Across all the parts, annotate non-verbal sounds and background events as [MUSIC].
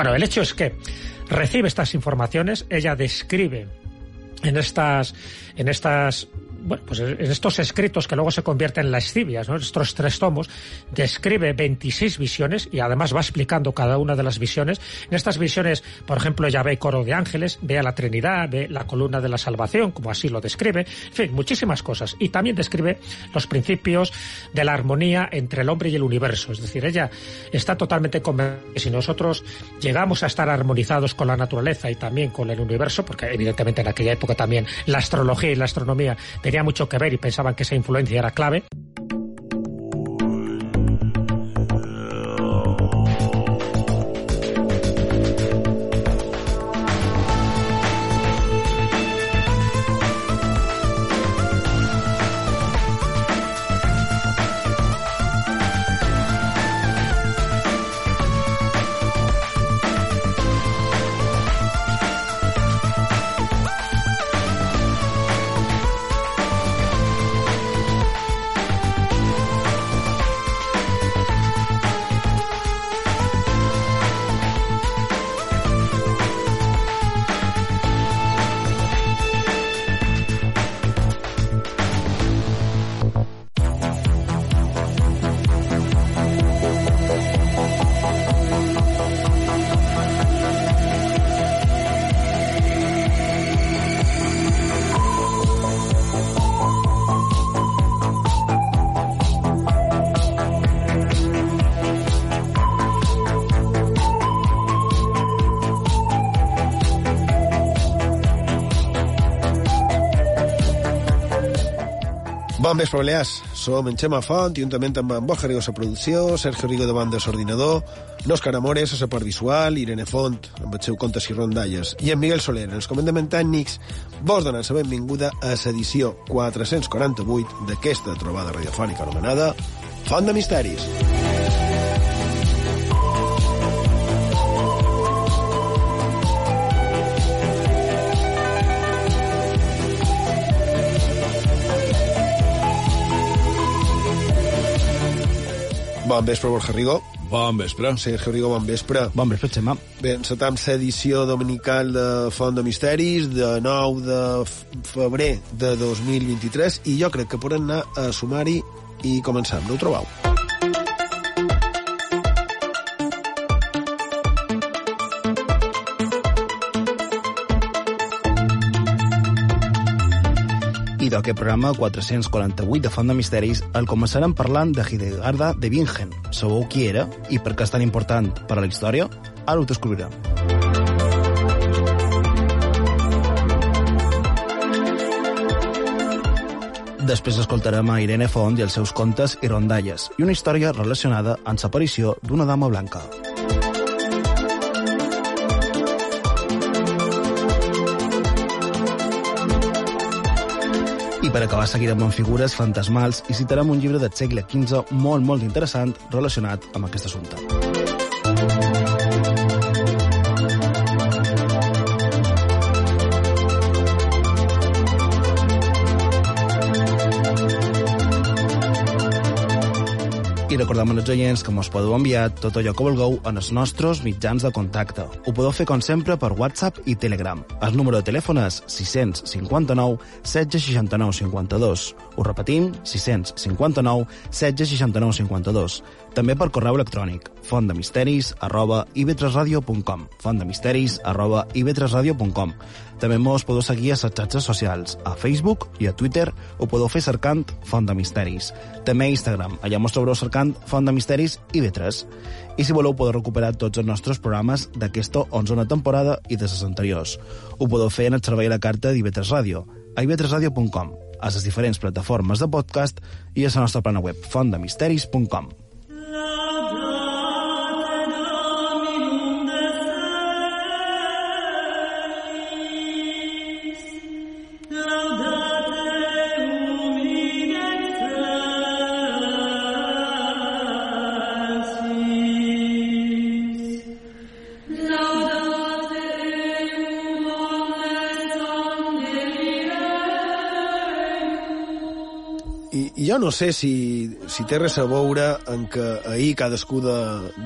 Bueno, el hecho es que recibe estas informaciones, ella describe en estas, en estas bueno, pues en estos escritos que luego se convierten en lascivias, ¿no? estos tres tomos, describe 26 visiones y además va explicando cada una de las visiones. En estas visiones, por ejemplo, ella ve coro de ángeles, ve a la Trinidad, ve la columna de la salvación, como así lo describe, en fin, muchísimas cosas. Y también describe los principios de la armonía entre el hombre y el universo. Es decir, ella está totalmente convencida que si nosotros llegamos a estar armonizados con la naturaleza y también con el universo, porque evidentemente en aquella época también la astrología y la astronomía tenía mucho que ver y pensaban que esa influencia era clave. Bon vespre, Balears. Som en Xema Font, juntament amb en Borja Rigo producció, Sergio Rigo de banda l'ordinador, l'Òscar Amores a la part visual, Irene Font amb el seu contes i rondalles, i en Miguel Soler, en els comandaments tècnics, vos donen la benvinguda a l'edició 448 d'aquesta trobada radiofònica anomenada Font de Misteris. Bon vespre, Borja Rigo. Bon vespre. Sergio Rigo, bon vespre. Bon vespre, Xema. Bé, encetam l'edició dominical de Font de Misteris de 9 de febrer de 2023 i jo crec que podem anar a sumar-hi i començar. No ho trobeu? I d'aquest programa 448 de Font de Misteris el començarem parlant de Hidegarda de Bingen. Sabeu qui era i per què és tan important per a la història? Ara ho descobrirem. Després escoltarem a Irene Font i els seus contes i rondalles i una història relacionada amb l'aparició d'una dama blanca. Per acabar seguirem amb figures fantasmals i citarem un llibre del segle XV molt, molt interessant relacionat amb aquest assumpte. Recordem als oients que mos podeu enviar tot allò que vulgueu en els nostres mitjans de contacte. Ho podeu fer, com sempre, per WhatsApp i Telegram. El número de telèfon és 659 1669 52. Ho repetim, 659 1669 52. També per correu electrònic, fontdemisteris arroba ib3radio.com fontdemisteris arroba ib3radio.com També mos podeu seguir a les xarxes socials, a Facebook i a Twitter ho podeu fer cercant Font de Misteris. També a Instagram, allà mos trobareu cercant Font de Misteris i B3. I si voleu podeu recuperar tots els nostres programes d'aquesta onzona temporada i de les anteriors. Ho podeu fer en el servei a la carta d'IB3 Ràdio, a ib3radio.com, a les diferents plataformes de podcast i a la nostra plana web fontdemisteris.com. I, jo no sé si, si té res a veure en que ahir cadascú de,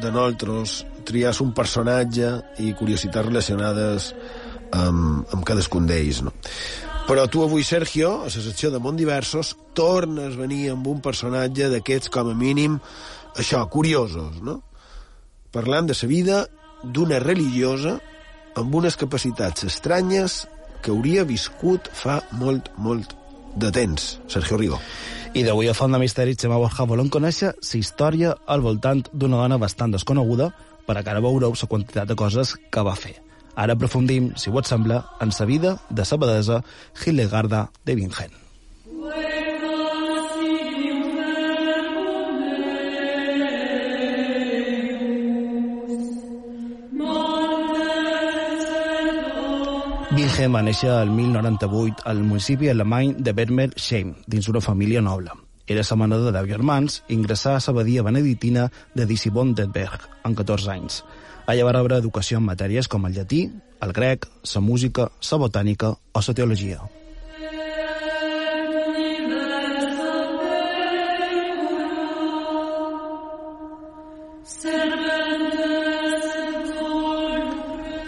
de nosaltres triar un personatge i curiositats relacionades amb, amb cadascun d'ells, no? Però tu avui, Sergio, a la secció de Mont Diversos, tornes a venir amb un personatge d'aquests, com a mínim, això, curiosos, no? Parlant de la vida d'una religiosa amb unes capacitats estranyes que hauria viscut fa molt, molt de temps. Sergio Rigo. I d'avui a Font de Misteris, Xema Borja, volem conèixer la història al voltant d'una dona bastant desconeguda per a cara veureu la quantitat de coses que va fer. Ara aprofundim, si ho et sembla, en sa vida de sa badesa Hildegarda de Bingen. Wilhelm va néixer el 1098 al municipi alemany de Bermer-Scheim, dins una família noble. Era la mare de 10 germans i ingressà a l'abadia beneditina de Dissibondenberg amb 14 anys. Allà va rebre educació en matèries com el llatí, el grec, la música, la botànica o la teologia.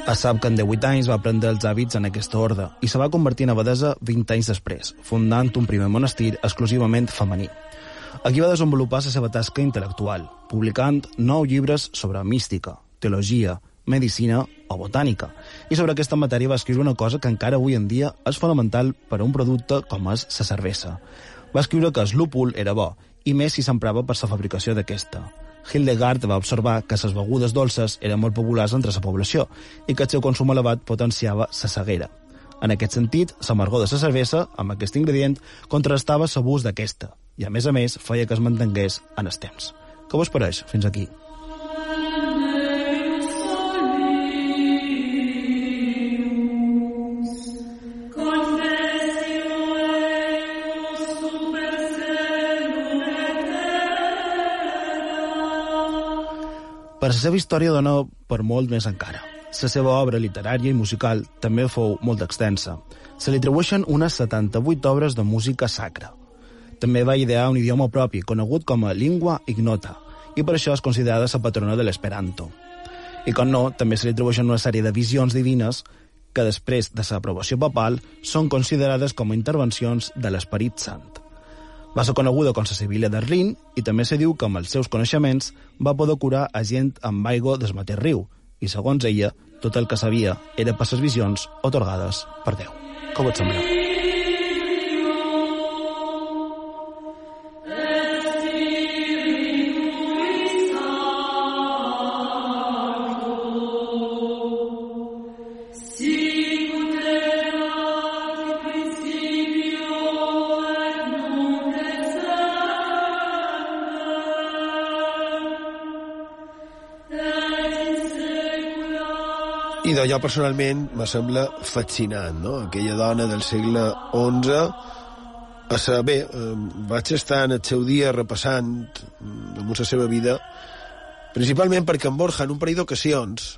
Es sap que en 18 anys va prendre els hàbits en aquesta ordre i se va convertir en abadesa 20 anys després, fundant un primer monestir exclusivament femení. Aquí va desenvolupar la seva tasca intel·lectual, publicant nou llibres sobre mística, teologia, medicina o botànica. I sobre aquesta matèria va escriure una cosa que encara avui en dia és fonamental per a un producte com és la cervesa. Va escriure que el lúpul era bo, i més si s'emprava per la fabricació d'aquesta. Hildegard va observar que les begudes dolces eren molt populars entre la població i que el seu consum elevat potenciava la ceguera. En aquest sentit, l'amargor de la cervesa, amb aquest ingredient, contrastava l'abús d'aquesta i, a més a més, feia que es mantengués en els temps. Què vos pareix fins aquí? Per la seva història dona per molt més encara. La seva obra literària i musical també fou molt extensa. Se li atribueixen unes 78 obres de música sacra. També va idear un idioma propi, conegut com a lingua ignota, i per això és considerada la patrona de l'esperanto. I com no, també se li atribueixen una sèrie de visions divines que després de l'aprovació papal són considerades com a intervencions de l'Esperit Sant. Va ser coneguda com la Sevilla de Rin i també se diu que amb els seus coneixements va poder curar a gent amb aigua del mateix riu i, segons ella, tot el que sabia era per les visions otorgades per Déu. Com et sembla? Jo personalment me sembla fascinant, no? Aquella dona del segle XI a saber, eh, vaig estar en el seu dia repassant damunt la seva vida principalment perquè en Borja en un parell d'ocasions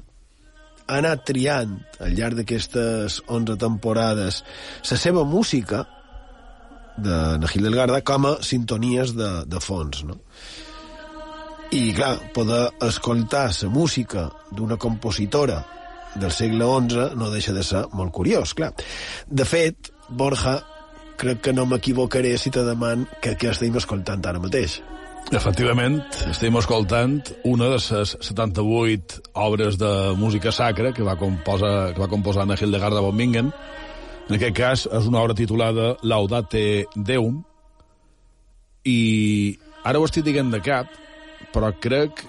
ha anat triant al llarg d'aquestes 11 temporades la seva música de Nahil Delgarda com a sintonies de, de fons, no? I, clar, poder escoltar la música d'una compositora del segle XI no deixa de ser molt curiós, clar. De fet, Borja, crec que no m'equivocaré si te deman que què estem escoltant ara mateix. Efectivament, estem escoltant una de les 78 obres de música sacra que va composar, que va composar Anna Hildegard de Bombingen. En aquest cas és una obra titulada Laudate Deum i ara ho estic dient de cap, però crec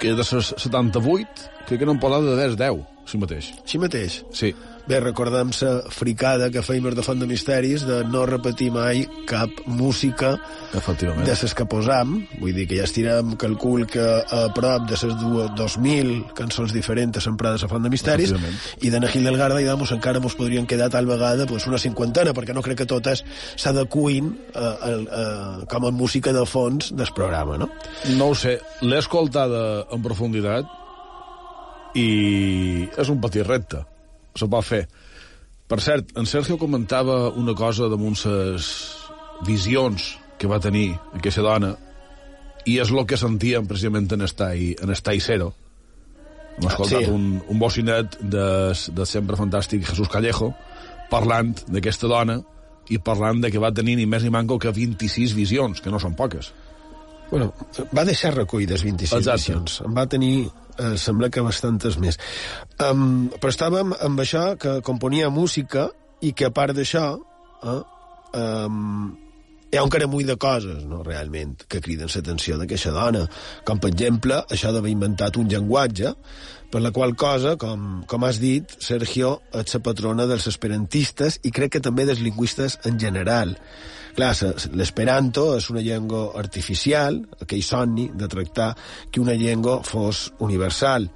que de les 78 crec que no em parla de 10-10, si mateix. Així mateix. Sí. Bé, recordem la fricada que feim de Font de Misteris de no repetir mai cap música Efectivament. de les que posam. Vull dir que ja estirem calcul que a prop de les 2.000 cançons diferents emprades a Font de Misteris i de Nahil Delgarda i damos encara mos podrien quedar tal vegada pues, una cinquantena, perquè no crec que totes s'adecuïn a, a, com a música de fons del programa, no? No ho sé, l'he escoltada en profunditat i és un petit repte. Se pot fer. Per cert, en Sergio comentava una cosa damunt ses visions que va tenir aquesta dona i és el que sentíem precisament en Estai, en Estai Zero, Hem escoltat sí. un, un bocinet de, de sempre fantàstic Jesús Callejo parlant d'aquesta dona i parlant de que va tenir ni més ni manco que 26 visions, que no són poques. Bueno, va deixar recollides 26 Exacte. visions. En va tenir, eh, sembla que bastantes més. Um, però estàvem amb això que componia música i que a part d'això eh, um, hi ha un caramull de coses, no, realment, que criden l'atenció d'aquesta dona. Com, per exemple, això d'haver inventat un llenguatge per la qual cosa, com, com has dit, Sergio, és la patrona dels esperantistes i crec que també dels lingüistes en general. Clar, l'esperanto és una llengua artificial, aquell somni de tractar que una llengua fos universal.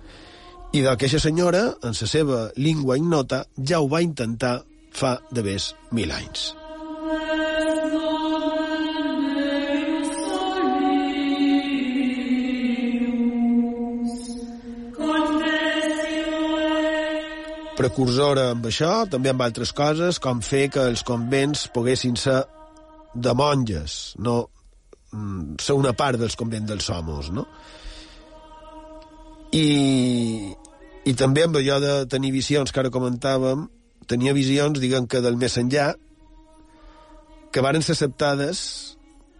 I d'aquesta senyora, en la seva llengua ignota, ja ho va intentar fa de més mil anys. precursora amb això, també amb altres coses, com fer que els convents poguessin ser de monges, no mm, ser una part dels convents dels homos, no? I, i també amb allò de tenir visions que ara comentàvem, tenia visions, diguem que del més enllà, que varen ser acceptades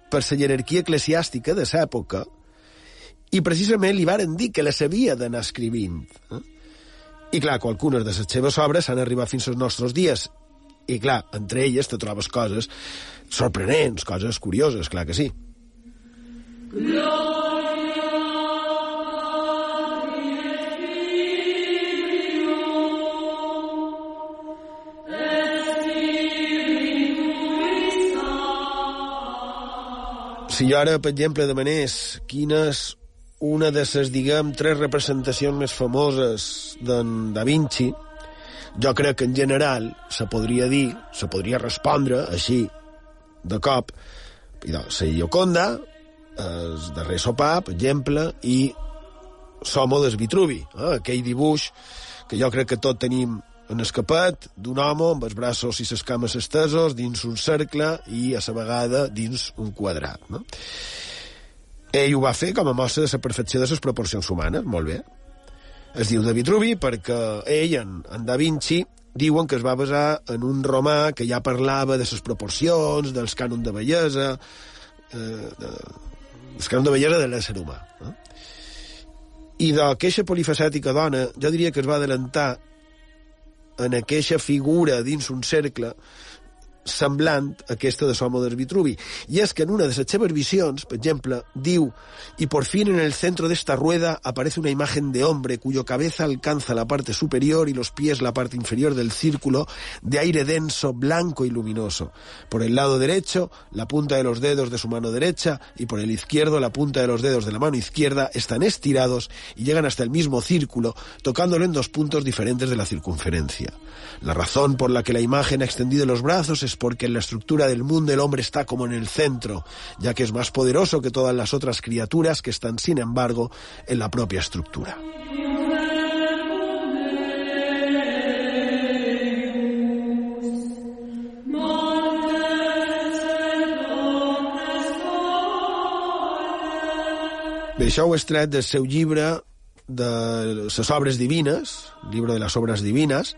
per la jerarquia eclesiàstica de l'època i precisament li varen dir que les havia d'anar escrivint. Eh? I clar, qualcunes de les seves obres han arribat fins als nostres dies. I clar, entre elles te trobes coses sorprenents, coses curioses, clar que sí. Si jo ara, per exemple, demanés quina és una de les, diguem, tres representacions més famoses d'en Da Vinci, jo crec que en general se podria dir, se podria respondre així, de cop, idò, la Gioconda, el darrer sopar, per exemple, i Somo des Vitruvi, eh? aquell dibuix que jo crec que tot tenim en escapat d'un home amb els braços i les cames estesos dins un cercle i a la vegada dins un quadrat. No? Ell ho va fer com a mostra de la perfecció de les proporcions humanes, molt bé. Es diu de Vitruvi perquè ell, en, en Da Vinci, diuen que es va basar en un romà que ja parlava de les proporcions, dels cànons de bellesa, eh, de, els cànons de bellesa de l'ésser humà. Eh? I d'aquesta polifacètica dona, jo diria que es va adelantar en aquesta figura dins un cercle semblant a aquesta de Somo del Vitruvi. Y es que en una de sus seves visions, ejemplo, diu, y por fin en el centro de esta rueda aparece una imagen de hombre cuyo cabeza alcanza la parte superior y los pies la parte inferior del círculo de aire denso, blanco y luminoso. Por el lado derecho, la punta de los dedos de su mano derecha y por el izquierdo, la punta de los dedos de la mano izquierda están estirados y llegan hasta el mismo círculo, tocándolo en dos puntos diferentes de la circunferencia. La razón por la que la imagen ha extendido los brazos porque en la estructura del mundo el hombre está como en el centro, ya que es más poderoso que todas las otras criaturas que están, sin embargo, en la propia estructura. He extret del seu llibre de les obres divines, de les obres divines,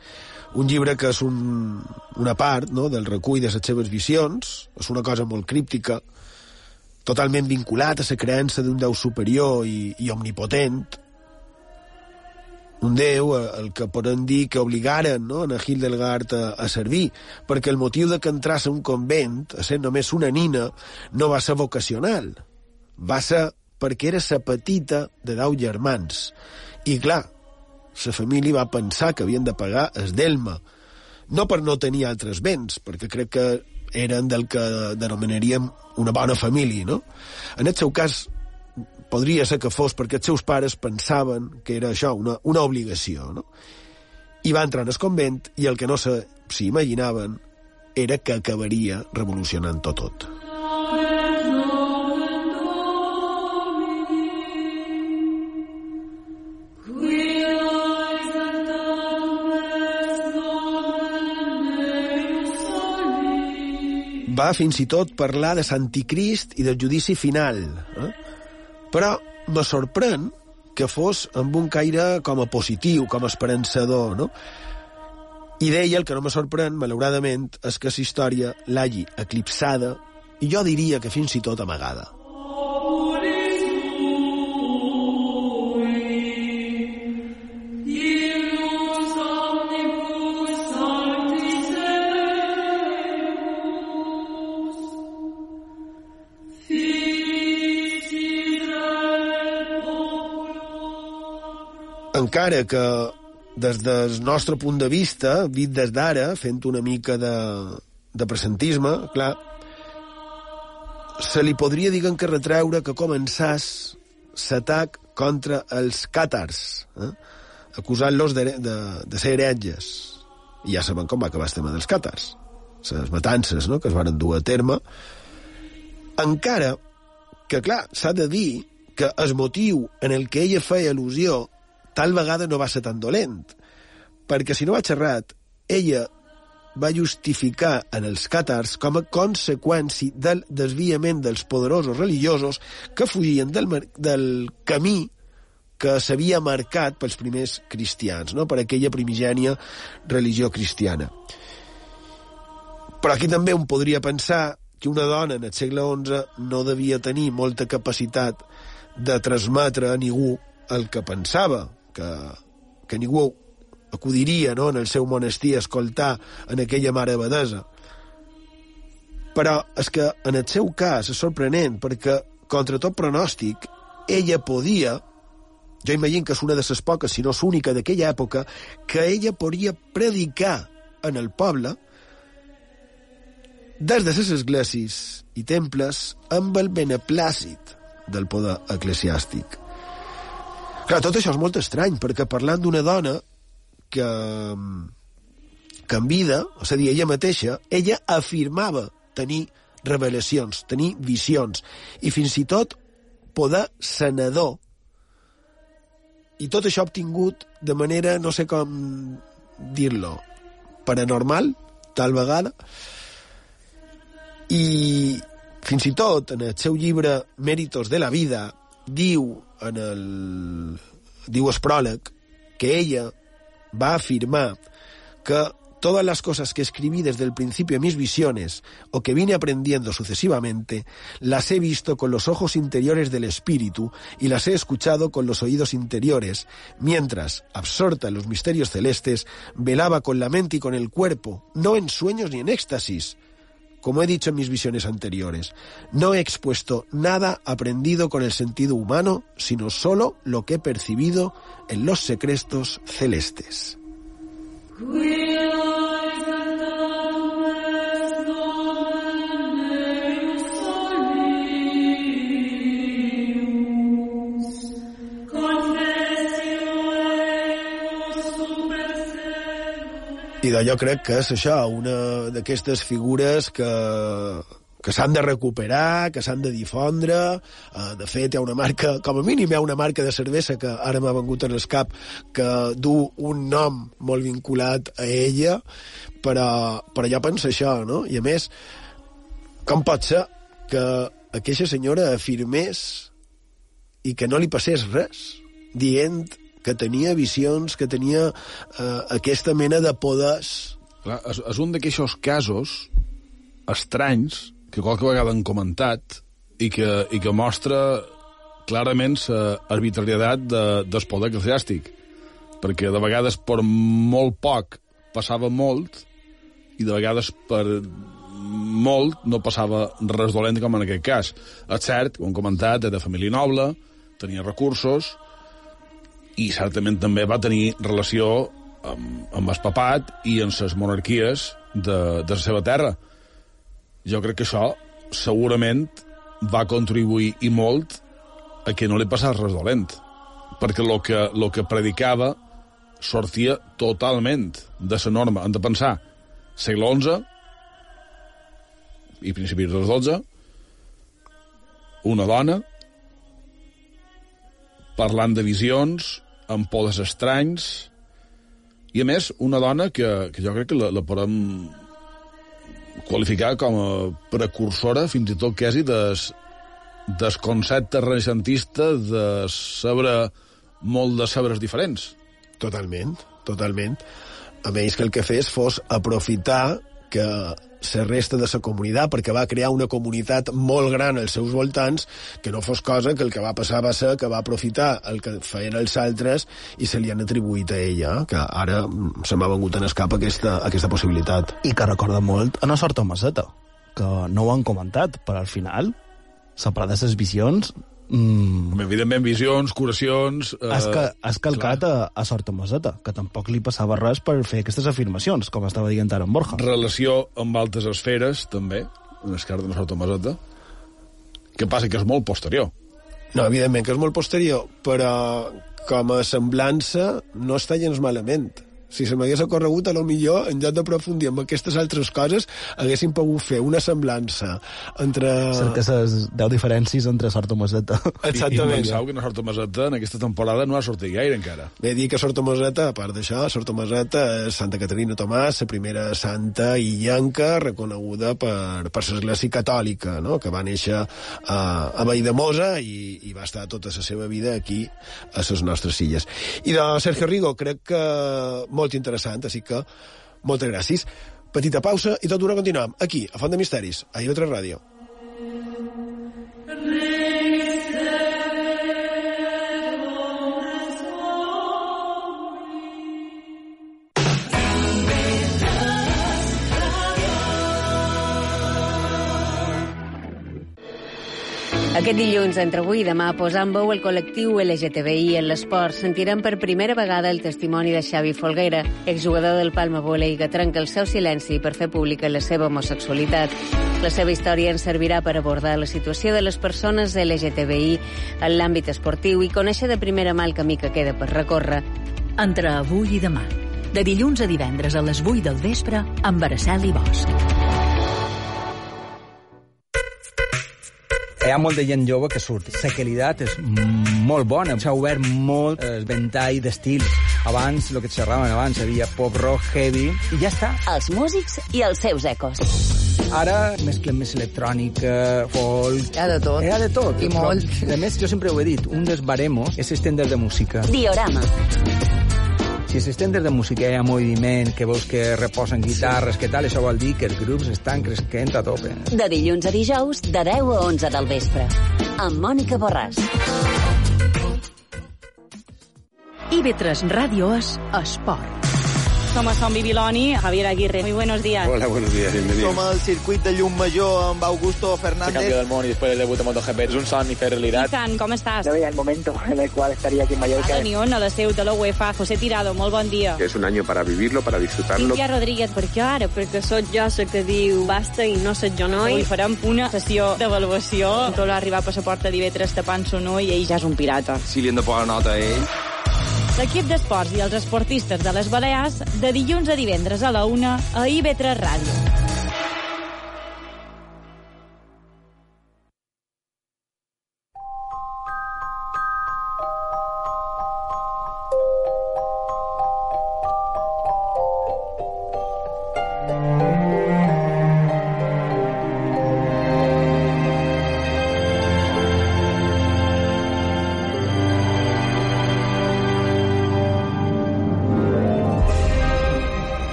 un llibre que és un, una part no, del recull de les seves visions, és una cosa molt críptica, totalment vinculat a la creença d'un Déu superior i, i omnipotent, un Déu eh, el que podem dir que obligaren no, a Hildegard a, a servir, perquè el motiu de que entràs a un convent, a ser només una nina, no va ser vocacional, va ser perquè era la petita de deu germans. I clar, la família va pensar que havien de pagar es delma, no per no tenir altres béns, perquè crec que eren del que denominaríem una bona família, no? En el seu cas, podria ser que fos perquè els seus pares pensaven que era això, una, una obligació, no? I va entrar en el convent i el que no se s'hi imaginaven era que acabaria revolucionant-ho tot. Va fins i tot parlar de l'anticrist i del judici final. Eh? Però me sorprèn que fos amb un caire com a positiu, com a esperançador, no? I deia, el que no me sorprèn, malauradament, és que la història l'hagi eclipsada i jo diria que fins i tot amagada. Encara que des del nostre punt de vista, vist des d'ara, fent una mica de, de presentisme, clar, se li podria, diguem que retreure que començàs l'atac contra els càtars, eh? acusant-los de, de, de ser heretges. I ja sabem com va acabar el tema dels càtars. Les matances no? que es van dur a terme. Encara que, clar, s'ha de dir que el motiu en el que ella feia al·lusió tal vegada no va ser tan dolent, perquè si no va xerrat, ella va justificar en els càtars com a conseqüència del desviament dels poderosos religiosos que fugien del, del camí que s'havia marcat pels primers cristians, no? per aquella primigènia religió cristiana. Però aquí també un podria pensar que una dona en el segle XI no devia tenir molta capacitat de transmetre a ningú el que pensava, que, que ningú acudiria no, en el seu monestir a escoltar en aquella mare abadesa. Però és que en el seu cas és sorprenent perquè, contra tot pronòstic, ella podia, jo imagino que és una de les poques, si no és única d'aquella època, que ella podia predicar en el poble des de les esglésies i temples amb el beneplàcit del poder eclesiàstic. Clar, tot això és molt estrany, perquè parlant d'una dona que, que en vida, és a dir, ella mateixa, ella afirmava tenir revelacions, tenir visions, i fins i tot poder senador. I tot això obtingut de manera, no sé com dir-lo, paranormal, tal vegada, i fins i tot en el seu llibre Méritos de la vida diu en el... diu el pròleg que ella va afirmar que todas las cosas que escribí desde el principio de mis visiones o que vine aprendiendo sucesivamente, las he visto con los ojos interiores del espíritu y las he escuchado con los oídos interiores, mientras, absorta en los misterios celestes, velaba con la mente y con el cuerpo, no en sueños ni en éxtasis, como he dicho en mis visiones anteriores, no he expuesto nada aprendido con el sentido humano, sino solo lo que he percibido en los secretos celestes. I d'allò crec que és això, una d'aquestes figures que, que s'han de recuperar, que s'han de difondre. Uh, de fet, hi ha una marca, com a mínim hi ha una marca de cervesa que ara m'ha vengut en el cap que du un nom molt vinculat a ella, però, però jo penso això, no? I a més, com pot ser que aquesta senyora afirmés i que no li passés res, dient que tenia visions, que tenia eh, aquesta mena de poders. Clar, és, és un d'aquests casos estranys que qualque vegada han comentat i que, i que mostra clarament l'arbitrarietat de, del poder eclesiàstic. Perquè de vegades per molt poc passava molt i de vegades per molt no passava res dolent com en aquest cas. És cert, ho hem comentat, era de família noble, tenia recursos, i certament també va tenir relació amb, amb el papat i amb les monarquies de, de la seva terra. Jo crec que això segurament va contribuir i molt a que no li passés res dolent, perquè el que, lo que predicava sortia totalment de la norma. Hem de pensar, segle XI i principis dels XII, una dona parlant de visions, amb poders estranys, i a més, una dona que, que jo crec que la, la podem qualificar com a precursora fins i tot quasi des, des concepte renaixentista de saber molt de sabres diferents. Totalment, totalment. A més que el que fes fos aprofitar que la resta de la comunitat, perquè va crear una comunitat molt gran als seus voltants, que no fos cosa que el que va passar va ser que va aprofitar el que feien els altres i se li han atribuït a ella, que ara mm, se m'ha vengut en escap aquesta, aquesta possibilitat. I que recorda molt a una sort Maseta, que no ho han comentat, però al final, separar de les visions, Mm. Evidentment, visions, curacions... Eh, has, ca, has calcat a, a Sort Maseta, que tampoc li passava res per fer aquestes afirmacions, com estava dient ara en Borja. Relació amb altres esferes, també, en el cas de Sort Maseta, que passa que és molt posterior. No, evidentment que és molt posterior, però com a semblança no està gens malament si se m'hagués ocorregut, a lo millor, en lloc d'aprofundir en aquestes altres coses, haguéssim pogut fer una semblança entre... Cerca les 10 diferències entre Sort Maseta. Exactament. I, i pensau que no Sort Maseta en aquesta temporada no ha sortit gaire encara. Bé, dir que Sort Maseta, a part d'això, Sort Maseta és Santa Caterina Tomàs, la primera santa illenca reconeguda per, per l'Església Catòlica, no? que va néixer a, a Valldemosa i, i va estar tota la seva vida aquí, a les nostres illes. I de Sergio Rigo, crec que molt interessant, així que moltes gràcies. Petita pausa i tot d'una continuem aquí, a Font de Misteris, a IO3 Ràdio. Aquest dilluns, entre avui i demà, posant veu el col·lectiu LGTBI en l'esport, sentirem per primera vegada el testimoni de Xavi Folguera, exjugador del Palma Volei, que trenca el seu silenci per fer pública la seva homosexualitat. La seva història ens servirà per abordar la situació de les persones LGTBI en l'àmbit esportiu i conèixer de primera mà el camí que queda per recórrer. Entre avui i demà, de dilluns a divendres a les 8 del vespre, amb Araceli Bosch. Hi ha molta gent jove que surt. La qualitat és molt bona. S'ha obert molt el ventall d'estils. Abans, el que et xerraven abans, hi havia pop rock, heavy, i ja està. Els músics i els seus ecos. Ara mesclem més electrònica, folk... Hi ha de tot. Hi ha de tot. I molt. a més, jo sempre ho he dit, un dels baremos és estendre de música. Diorama. Si els estenders de música hi ha moviment, que veus que reposen guitarres, que tal, això vol dir que els grups estan cresquent a tope. De dilluns a dijous, de 10 a 11 del vespre. Amb Mònica Borràs. IB3 Ràdio és Esport. Somos Zombie Biloni, Javier Aguirre. Muy buenos días. Hola, buenos días, bienvenido. Som al circuit de Llum Major amb Augusto Fernández. Se campeón del mundo y después del debut en MotoGP. Es un son y fe realidad. Ethan, com estàs? No veia el momento en el cual estaría aquí en Mallorca. Ada Nion, a la seu de la UEFA. José Tirado, molt bon dia. Es un año para vivirlo, para disfrutarlo. Cintia Rodríguez, per què ara? Perquè sóc jo la que diu basta i no sóc jo noi. Avui farem una sessió d'avaluació. Tot l'arribar a passaporta d'IV3 tapant son ull i ell ja és un pirata. Si li hem de posar nota a ell. L'equip d'esports i els esportistes de les Balears de dilluns a divendres a la una a IB3 Ràdio.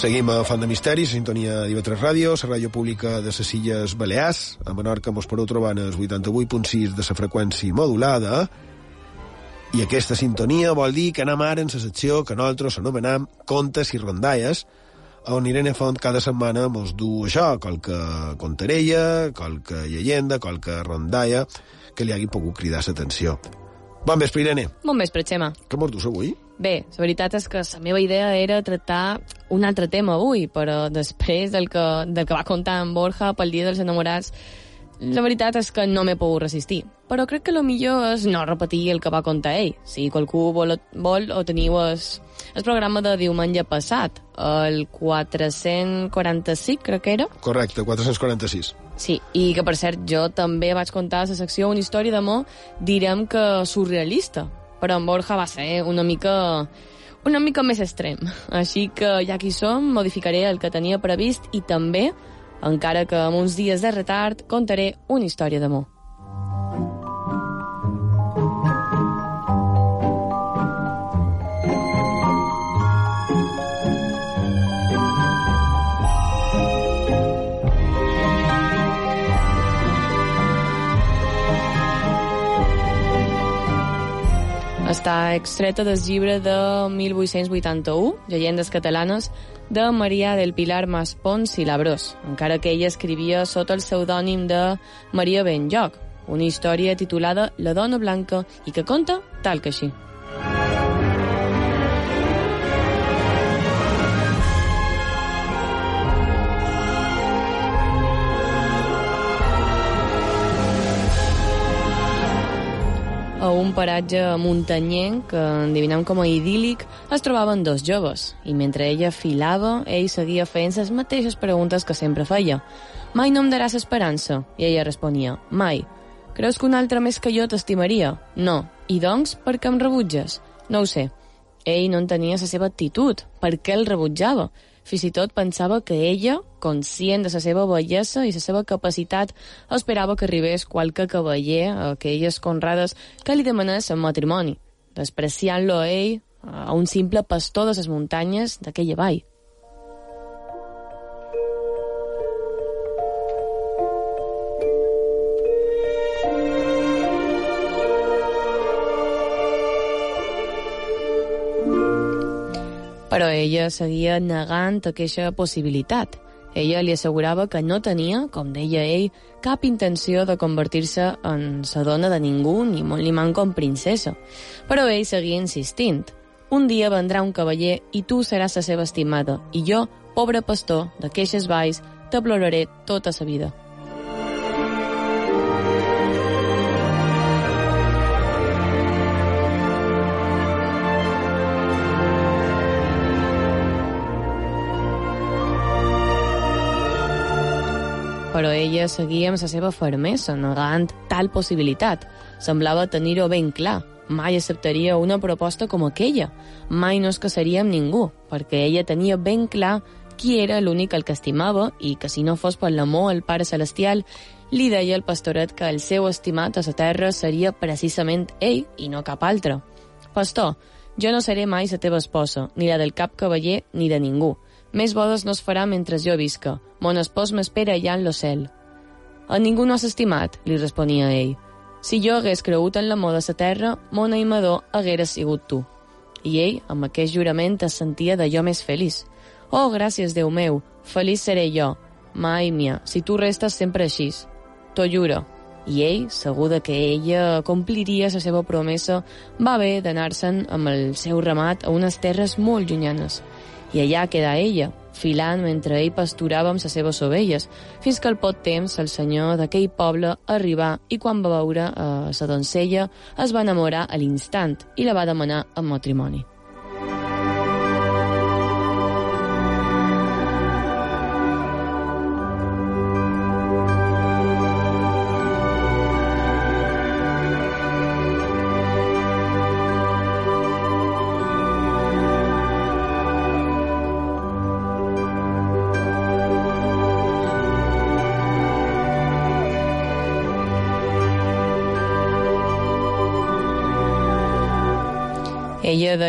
Seguim a Font de Misteris, sintonia d'IV3 Ràdio, la ràdio pública de les Illes Balears. A Menorca mos podeu trobar en el 88.6 de la freqüència modulada. I aquesta sintonia vol dir que anem ara en la secció que nosaltres anomenem Contes i Rondalles, on Irene Font cada setmana mos du això, qualque contarella, qualque llegenda, qualque rondalla, que li hagi pogut cridar l'atenció. Bon vespre, Irene. Bon vespre, Xema. Què mos dus avui? Bé, la veritat és que la meva idea era tractar un altre tema avui, però després del que, del que va contar en Borja pel Dia dels Enamorats, la veritat és que no m'he pogut resistir. Però crec que el millor és no repetir el que va contar ell. Si qualcú vol, vol o teniu el, el programa de diumenge passat, el 445, crec que era. Correcte, 446. Sí, i que per cert jo també vaig contar a la secció una història d'amor, direm que surrealista, però en Borja va ser una mica una mica més extrem. Així que ja que som, modificaré el que tenia previst i també, encara que amb uns dies de retard, contaré una història d'amor. Està extreta del llibre de 1881, Llegendes catalanes, de Maria del Pilar Maspons i Labrós, encara que ella escrivia sota el pseudònim de Maria Benlloc, una història titulada La dona blanca i que conta tal que així. Un paratge muntanyenc, que endevinem com a idíl·lic, es trobaven dos joves, i mentre ella filava, ell seguia fent les mateixes preguntes que sempre feia. Mai no em daràs esperança? I ella responia, mai. Creus que un altre més que jo t'estimaria? No. I doncs, per què em rebutges? No ho sé. Ell no entenia la seva actitud. Per què el rebutjava? Fins i tot pensava que ella, conscient de la seva bellesa i la seva capacitat, esperava que arribés qualque cavaller a aquelles conrades que li demanés en matrimoni, despreciant-lo a ell, a un simple pastor de les muntanyes d'aquella vall. Però ella seguia negant aquesta possibilitat. Ella li assegurava que no tenia, com deia ell, cap intenció de convertir-se en sa dona de ningú, ni molt ni manco en princesa. Però ell seguia insistint. Un dia vendrà un cavaller i tu seràs la seva estimada, i jo, pobre pastor, de queixes valls, te ploraré tota sa vida. Però ella seguia amb la seva fermesa, negant tal possibilitat. Semblava tenir-ho ben clar. Mai acceptaria una proposta com aquella. Mai no es casaria amb ningú, perquè ella tenia ben clar qui era l'únic el que estimava i que si no fos per l'amor al Pare Celestial, li deia el pastoret que el seu estimat a la terra seria precisament ell i no cap altre. Pastor, jo no seré mai la teva esposa, ni la del cap cavaller ni de ningú. Més bodes no es farà mentre jo visca. Mon espòs m'espera allà en l'ocel. A ningú no has estimat, li responia ell. Si jo hagués cregut en l'amor de sa terra, mon aimador haguera sigut tu. I ell, amb aquest jurament, es sentia d'allò més feliç. Oh, gràcies, Déu meu, feliç seré jo. Mai, mia, si tu restes sempre així. T'ho juro. I ell, segur de que ella compliria la seva promesa, va haver d'anar-se'n amb el seu ramat a unes terres molt llunyanes i allà queda ella, filant mentre ell pasturava amb les seves ovelles, fins que al pot temps el senyor d'aquell poble arribà i quan va veure eh, la doncella es va enamorar a l'instant i la va demanar en matrimoni.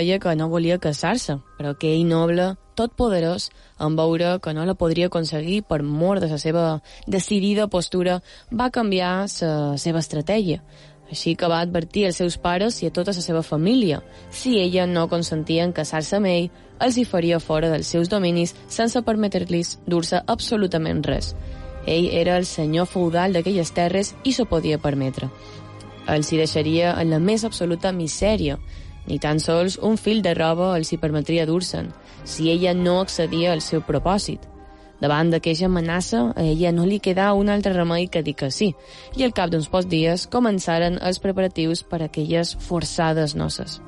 Deia que no volia casar-se, però que ell noble, tot poderós, en veure que no la podria aconseguir per mort de la seva decidida postura, va canviar la seva estratègia. Així que va advertir als seus pares i a tota la seva família. Si ella no consentia en casar-se amb ell, els hi faria fora dels seus dominis sense permetre-los dur-se absolutament res. Ell era el senyor feudal d'aquelles terres i s'ho podia permetre. Els hi deixaria en la més absoluta misèria, ni tan sols un fil de roba els hi permetria dur-se'n, si ella no accedia al seu propòsit. Davant d'aquesta amenaça, a ella no li quedà un altre remei que dir que sí, i al cap d'uns pocs dies començaren els preparatius per a aquelles forçades noces.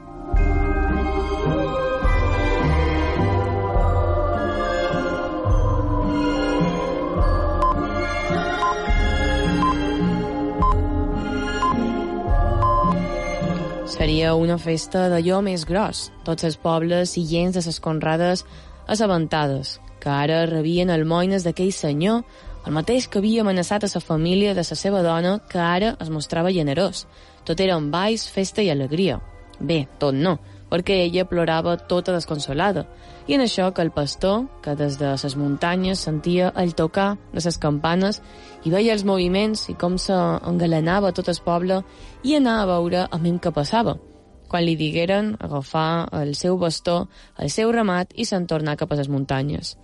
Seria una festa d'allò més gros, tots els pobles i gens de ses conrades assabentades, que ara rebien almoines d'aquell senyor, el mateix que havia amenaçat a sa família de sa seva dona, que ara es mostrava generós. Tot eren balls, festa i alegria. Bé, tot no, perquè ella plorava tota desconsolada, i en això que el pastor, que des de les muntanyes sentia el tocar de les campanes i veia els moviments i com se engalanava tot el poble, i anava a veure a mi què passava. quan li digueren agafar el seu bastó, el seu ramat i se'n tornar cap a les muntanyes.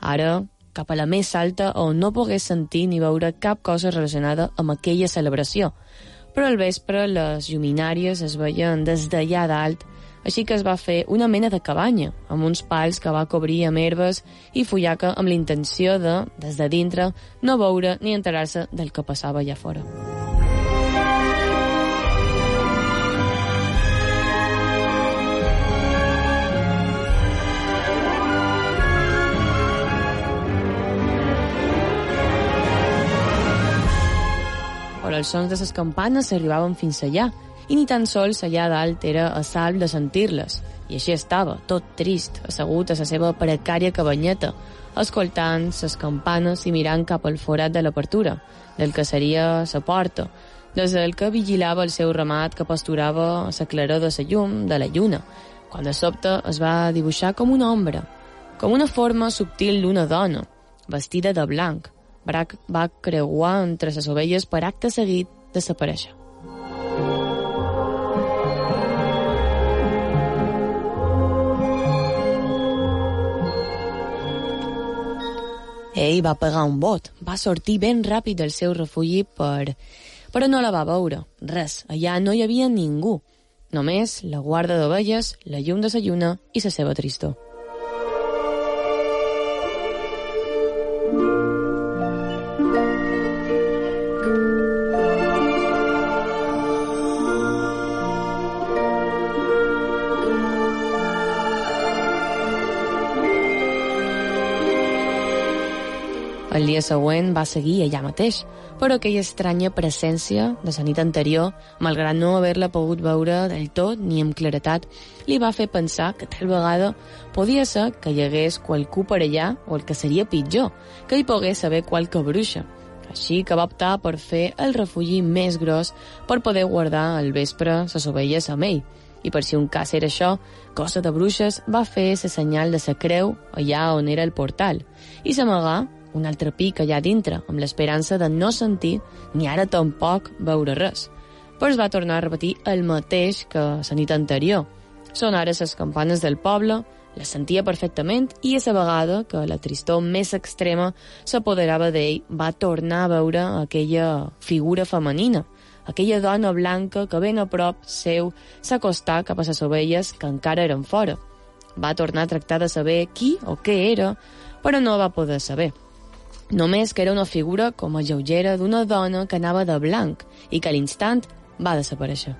Ara, cap a la més alta on no pogués sentir ni veure cap cosa relacionada amb aquella celebració. Però al vespre les lluminàries es veien des d'allà dalt, així que es va fer una mena de cabanya, amb uns pals que va cobrir amb herbes i fullaca amb la intenció de, des de dintre, no veure ni enterar-se del que passava allà fora. però els sons de les campanes s'arribaven fins allà, i ni tan sols allà dalt era a salv de sentir-les. I així estava, tot trist, assegut a la seva precària cabanyeta, escoltant les campanes i mirant cap al forat de l'apertura, del que seria la porta, des del que vigilava el seu ramat que pasturava a la claror de la llum de la lluna, quan de sobte es va dibuixar com una ombra, com una forma subtil d'una dona, vestida de blanc, Brac va creuar entre les ovelles per acte seguit desaparèixer. Ell va pegar un bot, va sortir ben ràpid del seu refugi per... però no la va veure. Res, allà no hi havia ningú. Només la guarda d'ovelles, la llum de sa lluna i la seva tristor. Següent va seguir allà mateix, però aquella estranya presència de la nit anterior, malgrat no haver-la pogut veure del tot ni amb claretat, li va fer pensar que tal vegada podia ser que hi hagués qualcú per allà, o el que seria pitjor, que hi pogués saber qualque bruixa. Així que va optar per fer el refugi més gros per poder guardar al vespre les ovelles amb ell. I per si un cas era això, cosa de bruixes va fer la senyal de sa creu allà on era el portal i s'amagà un altre pic allà dintre, amb l'esperança de no sentir ni ara tampoc veure res. Però es va tornar a repetir el mateix que la nit anterior. Són ara les campanes del poble, les sentia perfectament i a la vegada que la tristor més extrema s'apoderava d'ell va tornar a veure aquella figura femenina, aquella dona blanca que ben a prop seu s'acostà cap a les ovelles que encara eren fora. Va tornar a tractar de saber qui o què era, però no va poder saber. Només que era una figura com a lleugera d'una dona que anava de blanc i que a l'instant va desaparèixer.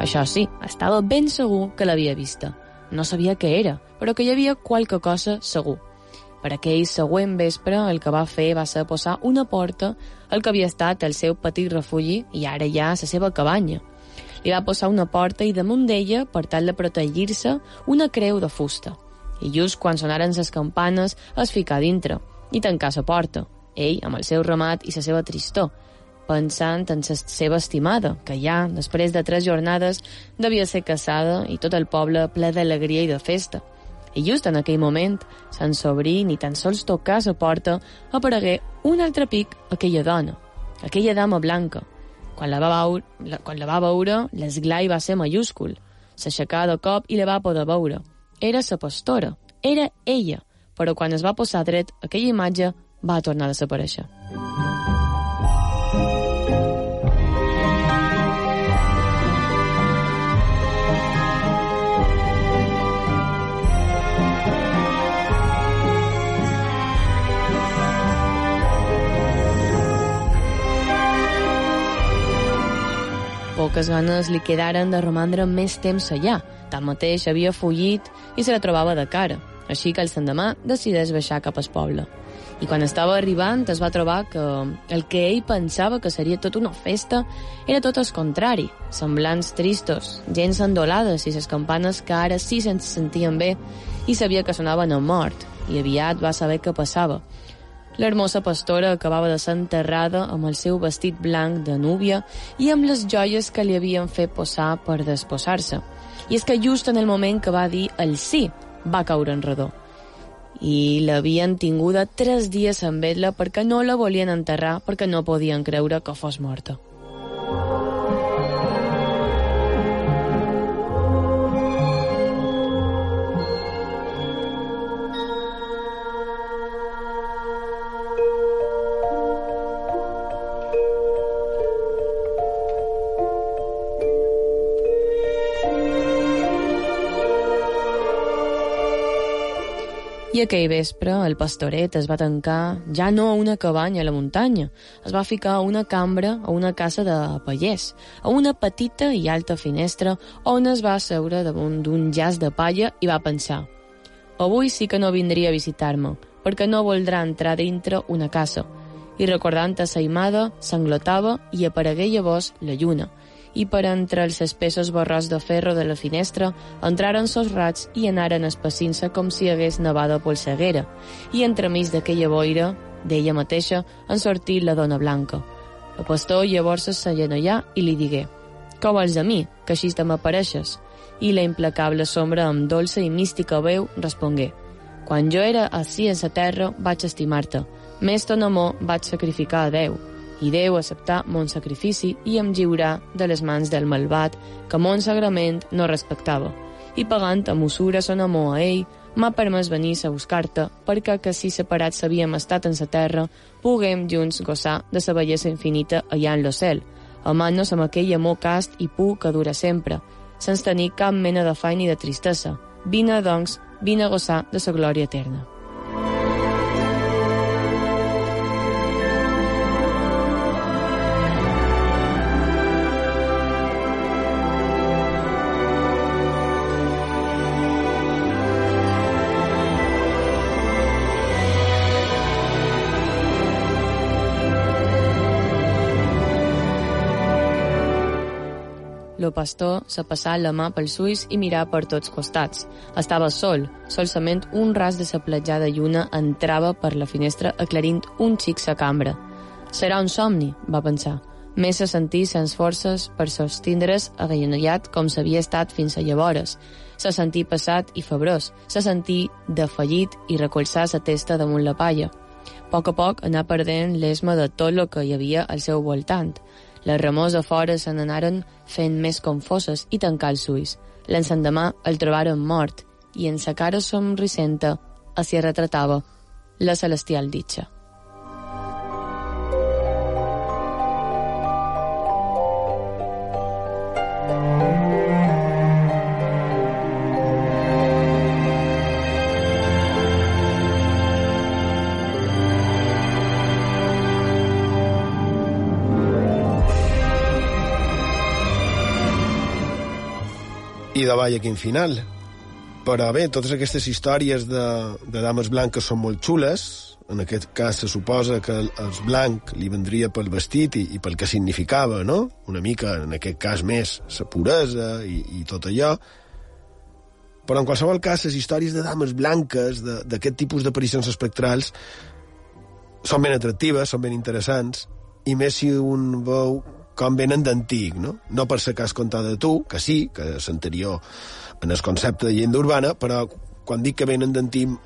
Això sí, estava ben segur que l'havia vista. No sabia què era, però que hi havia qualque cosa segur. Per aquell següent vespre el que va fer va ser posar una porta al que havia estat el seu petit refugi i ara ja la seva cabanya. Li va posar una porta i damunt d'ella, per tal de protegir-se, una creu de fusta. I just quan sonaren les campanes es ficà dintre i tancà la porta, ell amb el seu ramat i la seva tristor, pensant en la seva estimada, que ja, després de tres jornades, devia ser casada i tot el poble ple d'alegria i de festa. I just en aquell moment, sense obrir ni tan sols tocar la porta, aparegué un altre pic aquella dona, aquella dama blanca. Quan la va veure, la, quan la va veure l'esglai va ser mayúscul. S'aixecà de cop i la va poder veure. Era la pastora, era ella, però quan es va posar dret, aquella imatge va tornar a desaparèixer. Poques ganes li quedaren de romandre més temps allà. Tanmateix havia fugit i se la trobava de cara, així que el sendemà decideix baixar cap al poble. I quan estava arribant es va trobar que el que ell pensava que seria tot una festa era tot el contrari, semblants tristos, gens endolades i les campanes que ara sí se'n sentien bé i sabia que sonaven a mort, i aviat va saber què passava. L'hermosa pastora acabava de ser enterrada amb el seu vestit blanc de núvia i amb les joies que li havien fet posar per desposar-se. I és que just en el moment que va dir el sí, va caure en redó. I l'havien tinguda tres dies en vetla perquè no la volien enterrar perquè no podien creure que fos morta. Aquell vespre el pastoret es va tancar ja no a una cabanya a la muntanya, es va ficar a una cambra a una casa de pallers, a una petita i alta finestra on es va asseure damunt d'un jaç de palla i va pensar avui sí que no vindria a visitar-me, perquè no voldrà entrar dintre una casa. I recordant a Saimada, s'englotava i aparegué llavors la lluna, i per entre els espessos borròs de ferro de la finestra entraren sos rats i anaren espacint-se com si hagués nevada polseguera, i entremig d'aquella boira, d'ella mateixa, en sortí la dona blanca. El pastor llavors s'allenallà i li digué «Què vols de mi, que així te m'apareixes?» I la implacable sombra amb dolça i mística veu respongué «Quan jo era així en la terra vaig estimar-te, més ton amor vaig sacrificar a Déu, i Déu acceptar mon sacrifici i em lliurar de les mans del malvat que mon sagrament no respectava. I pagant amb usura son amor a ell, m'ha permès venir a buscar-te perquè que si separats havíem estat en sa terra, puguem junts gosar de sa bellesa infinita allà en lo cel, amant-nos amb aquell amor cast i pur que dura sempre, sense tenir cap mena de fai ni de tristesa. Vine, doncs, vine a gosar de sa glòria eterna. Lo pastor se passà la mà pels ulls i mirà per tots costats. Estava sol, solsament un ras de sa platjada lluna entrava per la finestra aclarint un xic sa cambra. Serà un somni, va pensar. Més se sentí sens forces per sostindre's agallanollat com s'havia estat fins a llavores. Se sentí passat i febrós, se sentí defallit i recolzar sa testa damunt la palla. A poc a poc anà perdent l'esma de tot el que hi havia al seu voltant. Les remors a fora se n'anaren fent més confoses i tancà els ulls. L'ensendemà el trobaren mort i en sa cara somricenta s'hi retratava la celestial ditxa. I davall a quin final. Però bé, totes aquestes històries de, de dames blanques són molt xules. En aquest cas se suposa que el, el blanc li vendria pel vestit i, i pel que significava, no? Una mica, en aquest cas més, la puresa i, i tot allò. Però en qualsevol cas, les històries de dames blanques, d'aquest tipus d'aparicions espectrals, són ben atractives, són ben interessants, i més si un veu com venen d'antic, no? No per ser cas contada de tu, que sí, que és anterior en el concepte de llengua urbana, però quan dic que venen d'antic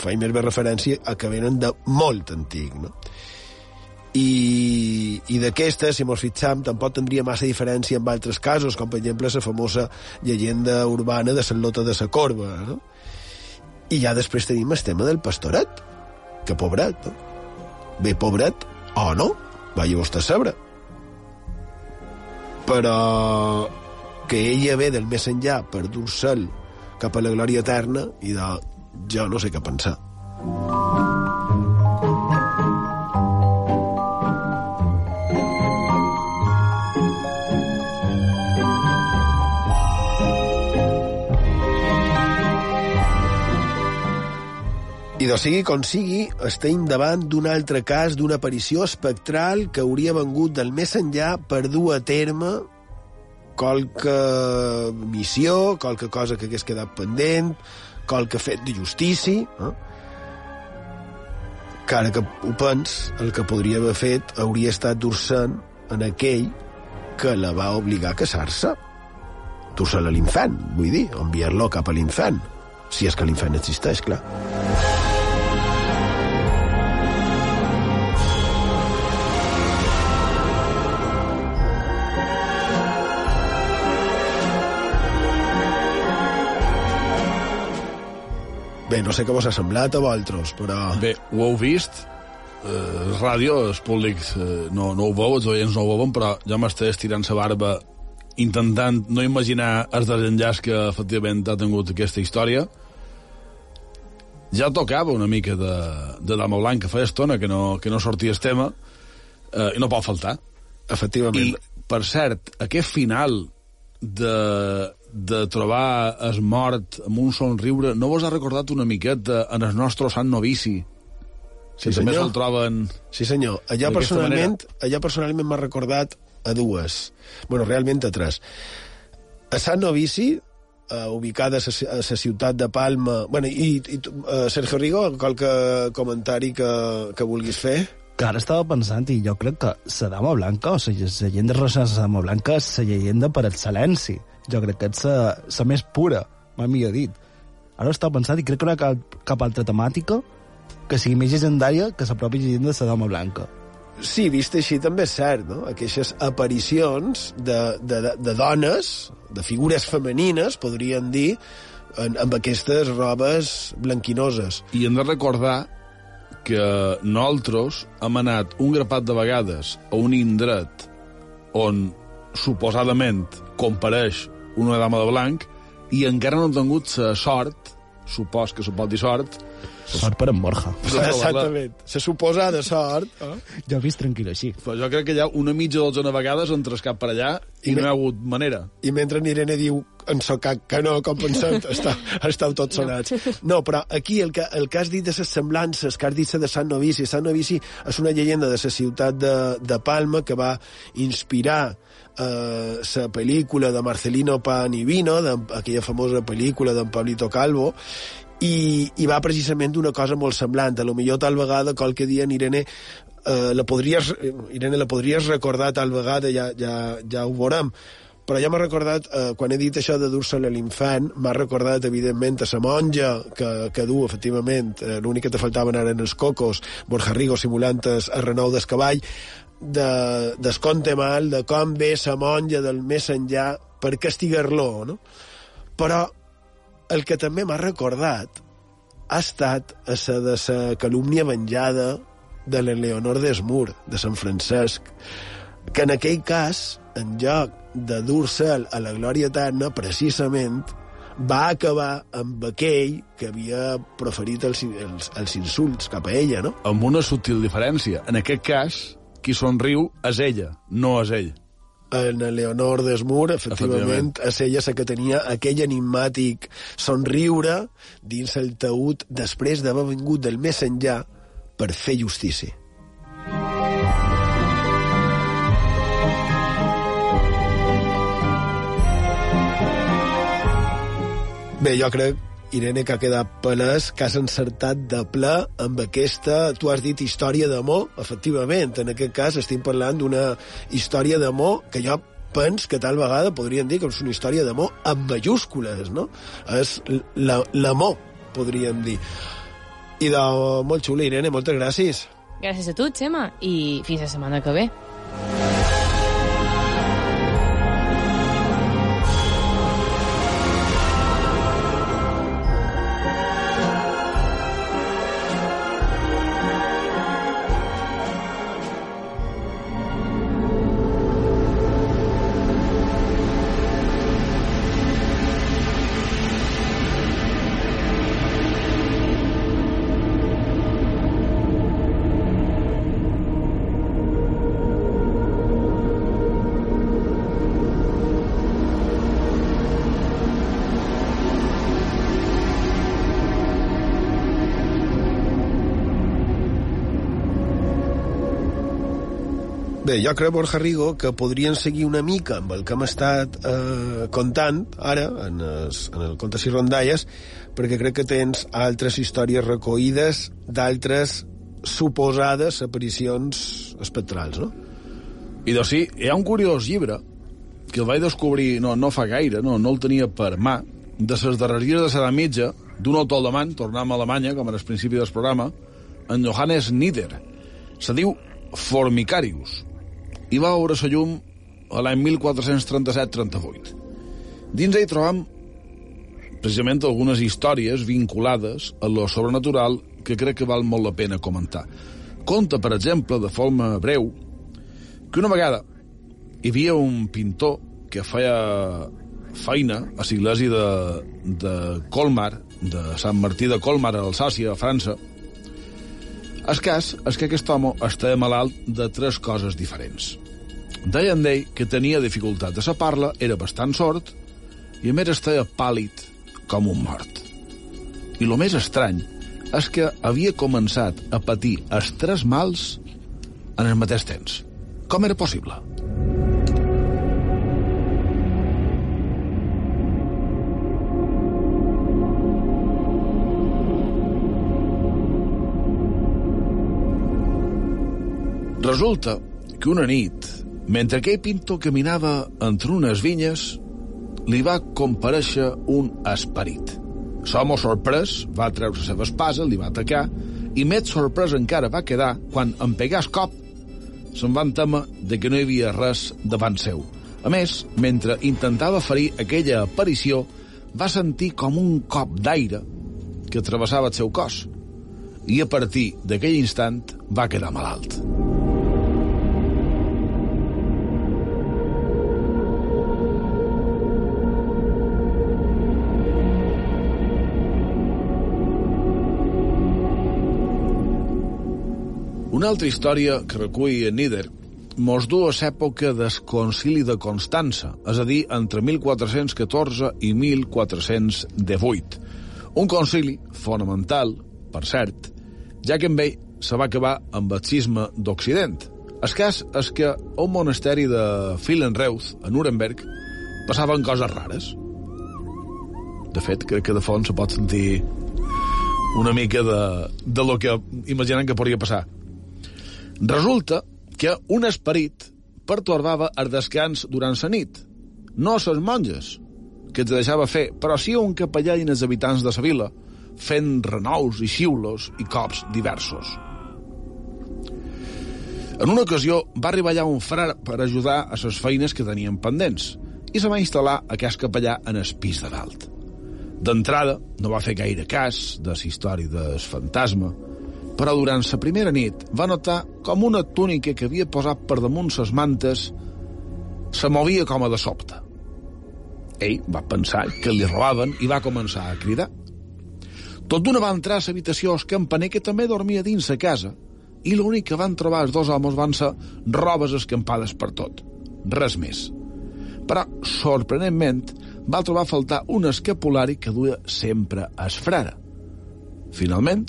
faig més bé referència a que venen de molt antic, no? I, i d'aquesta, si mos fixam, tampoc tindria massa diferència amb altres casos, com per exemple la famosa llegenda urbana de Sant Lota de la Corba, no? I ja després tenim el tema del pastoret, que pobret, no? Bé, pobret, o no, vostè a saber. Però que ella ve del més enllà per dur cel cap a la glòria eterna i de jo no sé què pensar. I de sigui com sigui, estem davant d'un altre cas d'una aparició espectral que hauria vengut del més enllà per dur a terme qualque missió, qualque cosa que hagués quedat pendent, qualque fet de justícia. Eh? que ara que ho pens, el que podria haver fet hauria estat dur-se'n en aquell que la va obligar a casar-se. Dur-se'l a l'infant, vull dir, enviar-lo cap a l'infant. Si és que l'infant existeix, clar. Bé, no sé què vos ha semblat a vosaltres, però... Bé, ho heu vist, eh, ràdio, els públics eh, no, no ho veu, els oients no ho veuen, però jo m'estic estirant la barba intentant no imaginar el desenllaç que efectivament ha tingut aquesta història. Ja tocava una mica de, de Dama Blanca, feia estona que no, que no sortia el tema, eh, i no pot faltar. Efectivament. I, per cert, aquest final de, de trobar es mort amb un somriure, no vos ha recordat una miqueta en el nostre Sant Novici? Sí, que també senyor. se'l troben... Sí, senyor. Allà personalment, allà personalment m'ha recordat a dues. bueno, realment a tres. A Sant Novici, eh, ubicada a la, ciutat de Palma... bueno, i, i tu, eh, Sergio Rigo, qualque comentari que, que vulguis fer? que ara estava pensant i jo crec que la dama blanca o la llegenda relacionada amb la dama blanca és la llegenda per excel·lenci jo crec que és la, la més pura mai millor dit ara ho estava pensant i crec que no hi ha cap, cap altra temàtica que sigui més llegendària que la pròpia llegenda de la dama blanca Sí, vist així també és cert, no? Aquestes aparicions de, de, de, de dones, de figures femenines, podríem dir, en, amb aquestes robes blanquinoses. I hem de recordar que nosaltres hem anat un grapat de vegades a un indret on suposadament compareix una dama de blanc i encara no hem tingut la sort, supos que se pot dir sort, sort per en Borja [LAUGHS] Exactament. Se suposada sort. Eh? jo he vist tranquil així però jo crec que hi ha una mitja dotzena de vegades on cap per allà i, I no hi ha hagut manera. I mentre en Irene diu en socac que no, com pensem, [LAUGHS] està, esteu tots sonats. No, però aquí el que, el que has dit de les semblances, que has dit de Sant Novici, Sant Novici és una llegenda de la ciutat de, de Palma que va inspirar eh, la pel·lícula de Marcelino Pan i Vino, aquella famosa pel·lícula d'en Pablito Calvo, i, i va precisament d'una cosa molt semblant. A lo millor tal vegada qualque dia en Irene eh, la podries, Irene la podries recordar tal vegada, ja, ja, ja ho veurem, però ja m'ha recordat, eh, quan he dit això de dur-se'l a l'infant, m'ha recordat, evidentment, a la monja que, que du, efectivament, eh, l'únic que te faltaven ara en els cocos, Borja Rigo simulant el renou del cavall, de, del conte mal, de com ve la monja del més enllà per castigar-lo, no? Però el que també m'ha recordat ha estat a la de la calúmnia venjada de l'Eleonor d'Esmur, de Sant Francesc, que en aquell cas, en lloc de dur-se'l a la glòria eterna, precisament va acabar amb aquell que havia proferit els, els, els insults cap a ella, no? Amb una subtil diferència. En aquest cas, qui somriu és ella, no és ell. en Leonor d'Esmur, efectivament, Efectivament. és ella la que tenia aquell enigmàtic somriure dins el taüt després d'haver vingut del més enllà per fer justícia. Bé, jo crec, Irene, que ha quedat palès, que has encertat de ple amb aquesta, tu has dit història d'amor, efectivament, en aquest cas estem parlant d'una història d'amor que jo pens que tal vegada podríem dir que és una història d'amor amb majúscules, no? És la- l'amor, podríem dir. I de molt xula, Irene, moltes gràcies. Gràcies a tu, Xema, i fins la setmana que ve. Bé, jo crec, Borja Rigo, que podrien seguir una mica amb el que hem estat eh, contant ara, en, es, en el Contes i Rondalles, perquè crec que tens altres històries recollides d'altres suposades aparicions espectrals, no? I doncs sí, hi ha un curiós llibre que el vaig descobrir no, no fa gaire, no, no el tenia per mà, de les darreries de la mitja d'un autor alemany, tornam a Alemanya, com era el principi del programa, en Johannes Nieder. Se diu Formicarius i va veure la llum a l'any 1437-38. Dins ell trobam precisament algunes històries vinculades a lo sobrenatural que crec que val molt la pena comentar. Conta, per exemple, de forma breu, que una vegada hi havia un pintor que feia feina a l'església de, de Colmar, de Sant Martí de Colmar, a Alsàcia, a França. El cas és que aquest home estava malalt de tres coses diferents. Deien d'ell que tenia dificultat de sa parla, era bastant sord, i a més estava pàl·lid com un mort. I el més estrany és que havia començat a patir els tres mals en el mateix temps. Com era possible? Resulta que una nit, mentre aquell pintor caminava entre unes vinyes, li va compareixer un esperit. L'home sorprès va treure la seva espasa, li va atacar, i més sorprès encara va quedar quan, en pegar el cop, se'n van temer de que no hi havia res davant seu. A més, mentre intentava ferir aquella aparició, va sentir com un cop d'aire que travessava el seu cos i a partir d'aquell instant va quedar malalt. Una altra història que recull Nieder mos du a l'època del concili de Constança, és a dir, entre 1414 i 1418. Un concili fonamental, per cert, ja que amb ell se va acabar amb el cisme d'Occident. El cas és que a un monasteri de Filenreuth, a Nuremberg, passaven coses rares. De fet, crec que de fons se pot sentir una mica de, de lo que imaginen que podria passar. Resulta que un esperit pertorbava el descans durant la nit. No les monges, que els deixava fer, però sí un capellà i els habitants de la vila, fent renous i xiulos i cops diversos. En una ocasió va arribar allà un frare per ajudar a les feines que tenien pendents i se va instal·lar aquest capellà en el pis de dalt. D'entrada, no va fer gaire cas de la història del fantasma, però durant la primera nit va notar com una túnica que havia posat per damunt ses mantes se movia com a de sobte. Ell va pensar que li robaven i va començar a cridar. Tot d'una va entrar a l'habitació el campaner que també dormia dins la casa i l'únic que van trobar els dos homes van ser robes escampades per tot. Res més. Però, sorprenentment, va trobar a faltar un escapulari que duia sempre es frare. Finalment,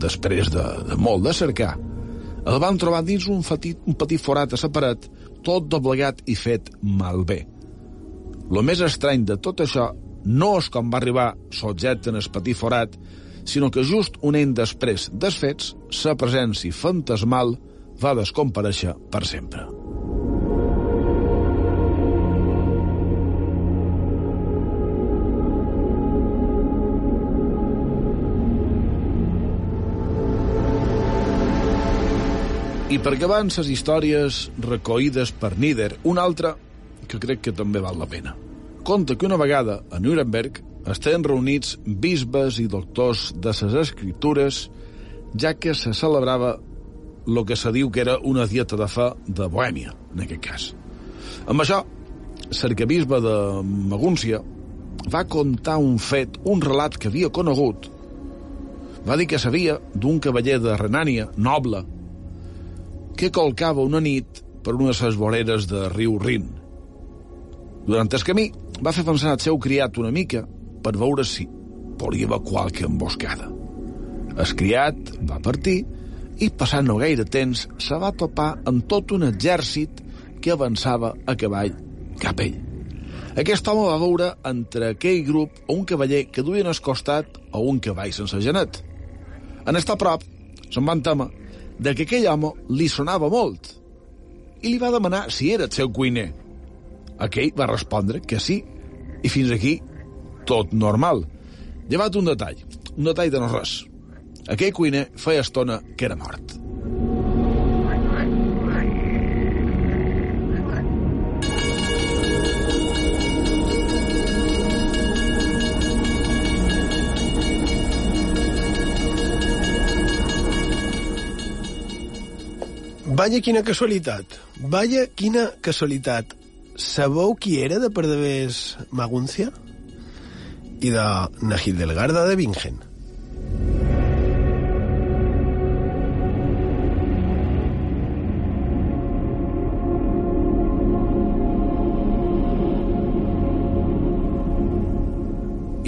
després de, de molt de cercar, el van trobar dins un, petit, un petit forat a la paret, tot doblegat i fet malbé. Lo més estrany de tot això no és com va arribar l'objecte en el petit forat, sinó que just un any després dels fets, presència fantasmal va descompareixer per sempre. I perquè van les històries recollides per Nieder, una altra que crec que també val la pena. Conta que una vegada a Nuremberg estaven reunits bisbes i doctors de les escriptures, ja que se celebrava el que se diu que era una dieta de fe de Bohèmia, en aquest cas. Amb això, l'arquebisbe de Magúncia va contar un fet, un relat que havia conegut. Va dir que sabia d'un cavaller de Renània, noble, que colcava una nit per una de voreres de riu Rin. Durant el camí va fer pensar el seu criat una mica per veure si podia haver qualque emboscada. El criat va partir i, passant no gaire temps, se va topar amb tot un exèrcit que avançava a cavall cap a ell. Aquest home va veure entre aquell grup un cavaller que duien al costat o un cavall sense genet. En estar a prop, se'n van tema de que aquell home li sonava molt i li va demanar si era el seu cuiner. Aquell va respondre que sí, i fins aquí tot normal. Llevat un detall, un detall de no res. Aquell cuiner feia estona que era mort. Vaya quina casualitat. Vaya quina casualitat. Sabeu qui era de Perdevés Maguncia? I de Nahil Delgarda de Bingen.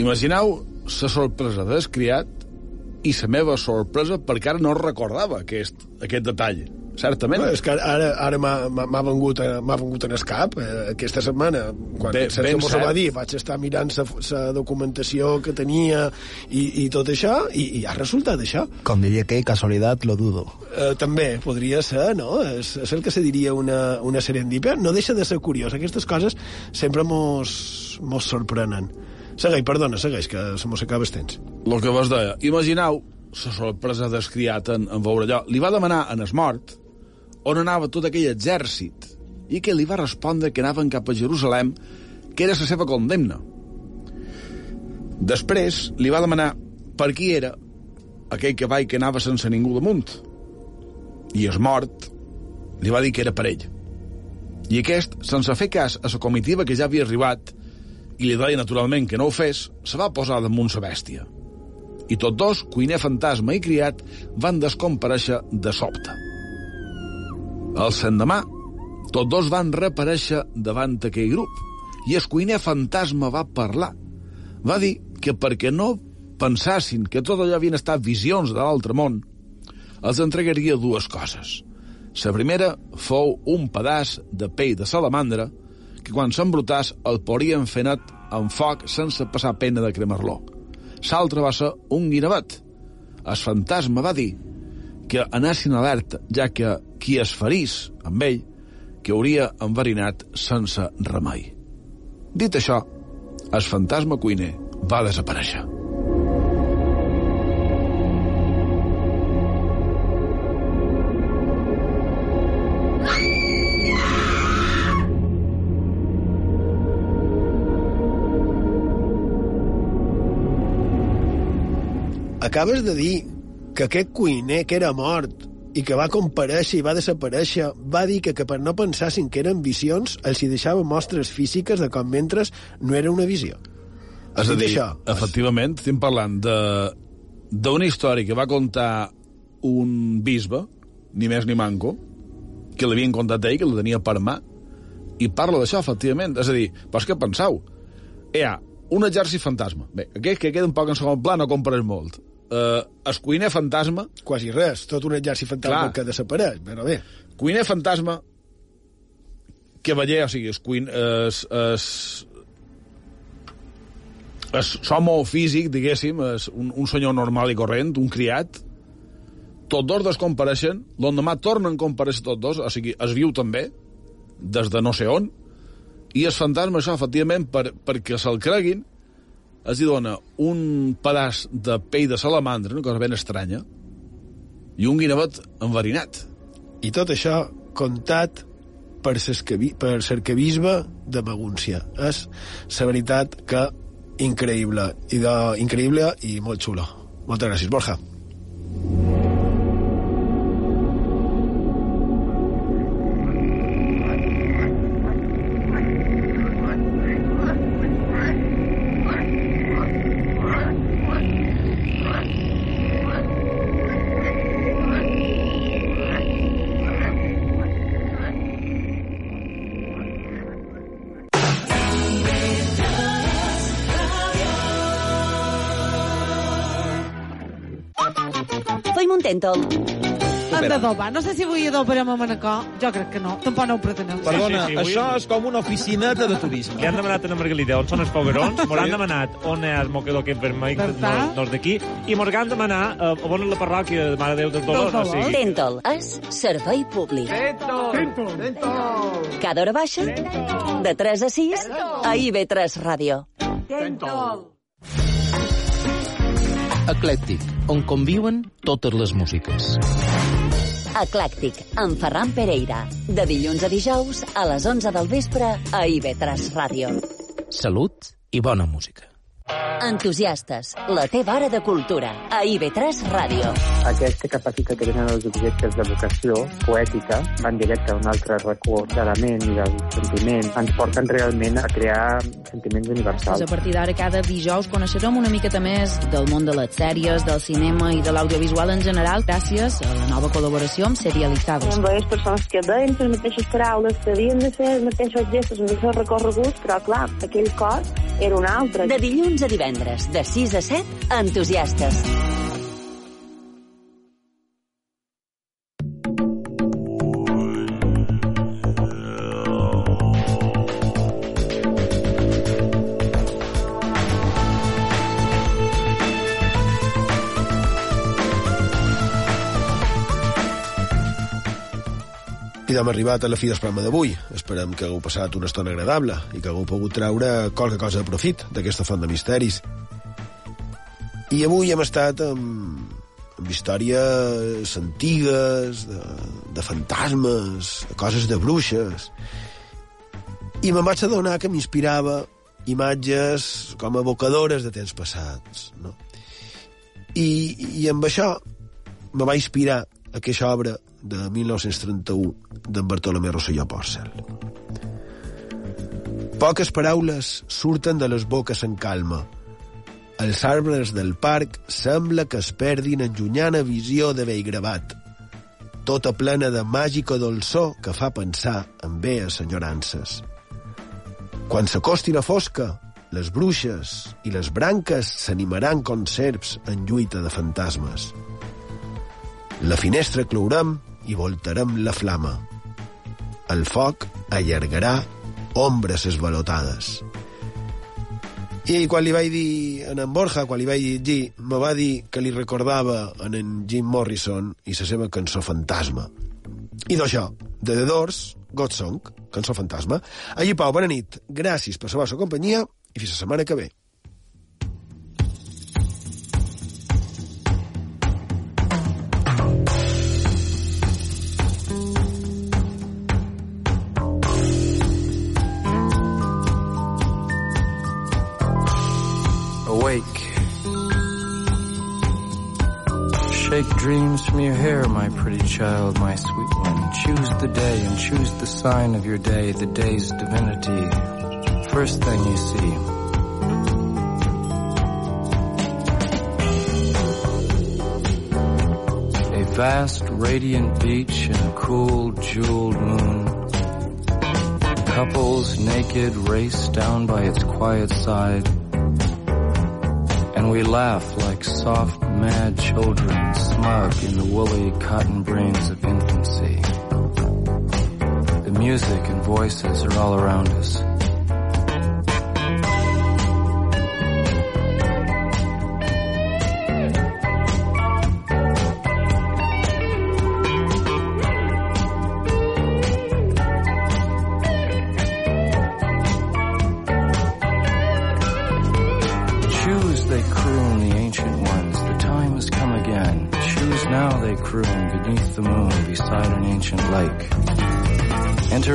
Imagineu la sorpresa del criat i la meva sorpresa perquè ara no recordava aquest, aquest detall. Certament. Bueno, és que ara, ara m'ha m'ha vengut, a- m'ha vengut en el cap eh, aquesta setmana. Quan Bé, Sergio ben Mosso va dir, vaig estar mirant la documentació que tenia i, i tot això, i, i ha resultat això. Com diria aquell, casualitat, lo dudo. Eh, també podria ser, no? És, és el que se diria una, una serendipia. No deixa de ser curiós. Aquestes coses sempre mos, mos sorprenen. Segueix, perdona, segueix, que se mos acaba el temps. El que vos deia. Imagineu la sorpresa del criat en, en veure allò. Li va demanar en es mort on anava tot aquell exèrcit i que li va respondre que anaven cap a Jerusalem, que era la seva condemna. Després li va demanar per qui era aquell cavall que anava sense ningú damunt. I es mort li va dir que era per ell. I aquest, sense fer cas a la comitiva que ja havia arribat, i li deia naturalment que no ho fes, se va posar damunt la bèstia. I tots dos, cuiner fantasma i criat, van descomparèixer de sobte. El sendemà, tots dos van reaparèixer davant aquell grup i el cuiner fantasma va parlar. Va dir que perquè no pensassin que tot allò havien estat visions de l'altre món, els entregaria dues coses. La primera fou un pedaç de pell de salamandra que quan s'embrutàs el podrien fer net en foc sense passar pena de cremar-lo. L'altra va ser un guinevet. El fantasma va dir que anessin alerta, ja que qui es ferís amb ell, que hauria enverinat sense remei. Dit això, el fantasma cuiner va desaparèixer. Acabes de dir que aquest cuiner que era mort i que va comparèixer i va desaparèixer, va dir que, que per no pensassin que eren visions, els hi deixava mostres físiques de com mentre no era una visió. Has És a dir, això? efectivament, estem parlant de d'una història que va contar un bisbe, ni més ni manco, que l'havien contat ell, que la tenia per mà, i parla d'això, efectivament. És a dir, però és que penseu, hi ha un exèrcit fantasma. Bé, aquest que queda un poc en segon pla no compares molt. Uh, el cuiner fantasma... Quasi res, tot un exèrcit fantasma Clar. que desapareix, però bé. Cuiner fantasma que veia, o sigui, es, cuin, es, es, es homo físic, diguéssim, és un, un senyor normal i corrent, un criat, tots dos descompareixen, l'endemà tornen a compareixer tots dos, o sigui, es viu també, des de no sé on, i el fantasma, això, efectivament, per, perquè se'l creguin, es hi dona un pedaç de pell de salamandra, una cosa ben estranya, i un guinevet enverinat. I tot això contat per l'arcabisbe de Magúncia. És la veritat que increïble, i de, increïble i molt xulo. Moltes gràcies, Borja. D'adobar. No sé si avui adobarem a Manacor. Jo crec que no. Tampoc no ho pretenem. Perdona, Sí, sí, sí, això avui- és com una oficineta de turisme. Li han demanat a la Margalida on són els foguerons, mos han demanat on és el aquest vermell, Per no, no és d'aquí, i mos han demanat eh, on és la parròquia de Mare de Déu dels Dolors. O sigui, Tentol és servei públic. Cada hora baixa, de 3 a 6, a IB3 Ràdio. Eclèctic, on conviuen totes les músiques. Eclèctic, amb Ferran Pereira. De dilluns a dijous, a les 11 del vespre, a IB3 Ràdio. Salut i bona música. Entusiastes, la teva hora de cultura, a IB3 Ràdio. Aquesta capacitat que tenen els objectes de vocació poètica van directe a un altre racó de la ment i del sentiment, ens porten realment a crear sentiments Pues universals. a partir d'ara, cada dijous, coneixerem una miqueta més del món de les sèries, del cinema i de l'audiovisual en general, gràcies a la nova col·laboració amb Serializados. Amb les persones que deien les mateixes paraules, que havien de fer els mateixos gestos, els mateixos recorreguts, però clar, aquell cos era un altre. De dilluns a divendres, de 6 a 7, entusiastes. Hem arribat a la fi del programa d'avui. Esperem que hagueu passat una estona agradable i que hagueu pogut treure qualque cosa de profit d'aquesta font de misteris. I avui hem estat amb, amb històries antigues, de, de fantasmes, de coses de bruixes. I me'n vaig adonar que m'inspirava imatges com evocadores de temps passats, no? I, i amb això me va inspirar aquesta obra de 1931 d'en Bartolomé Rosselló Porcel. Poques paraules surten de les boques en calma. Els arbres del parc sembla que es perdin en llunyana visió de vell gravat, tota plena de màgica dolçor que fa pensar en vees enyorances. Quan s'acosti la fosca, les bruixes i les branques s'animaran com serps en lluita de fantasmes. La finestra clourem i voltarem la flama. El foc allargarà ombres esvalotades. I quan li vaig dir a en Borja, quan li vaig dir, me va dir que li recordava en en Jim Morrison i la seva cançó Fantasma. I d'això, de The Doors, God Song, cançó Fantasma. Allí, Pau, bona nit. Gràcies per la vostra companyia i fins la setmana que ve. Dreams from your hair, my pretty child, my sweet one. Choose the day and choose the sign of your day, the day's divinity. First thing you see. A vast, radiant beach and a cool, jeweled moon. Couples naked race down by its quiet side and we laugh like soft, mad children, smug in the woolly cotton brains of infancy. The music and voices are all around us.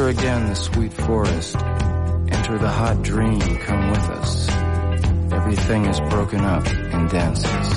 Enter again the sweet forest. Enter the hot dream, come with us. Everything is broken up and dances.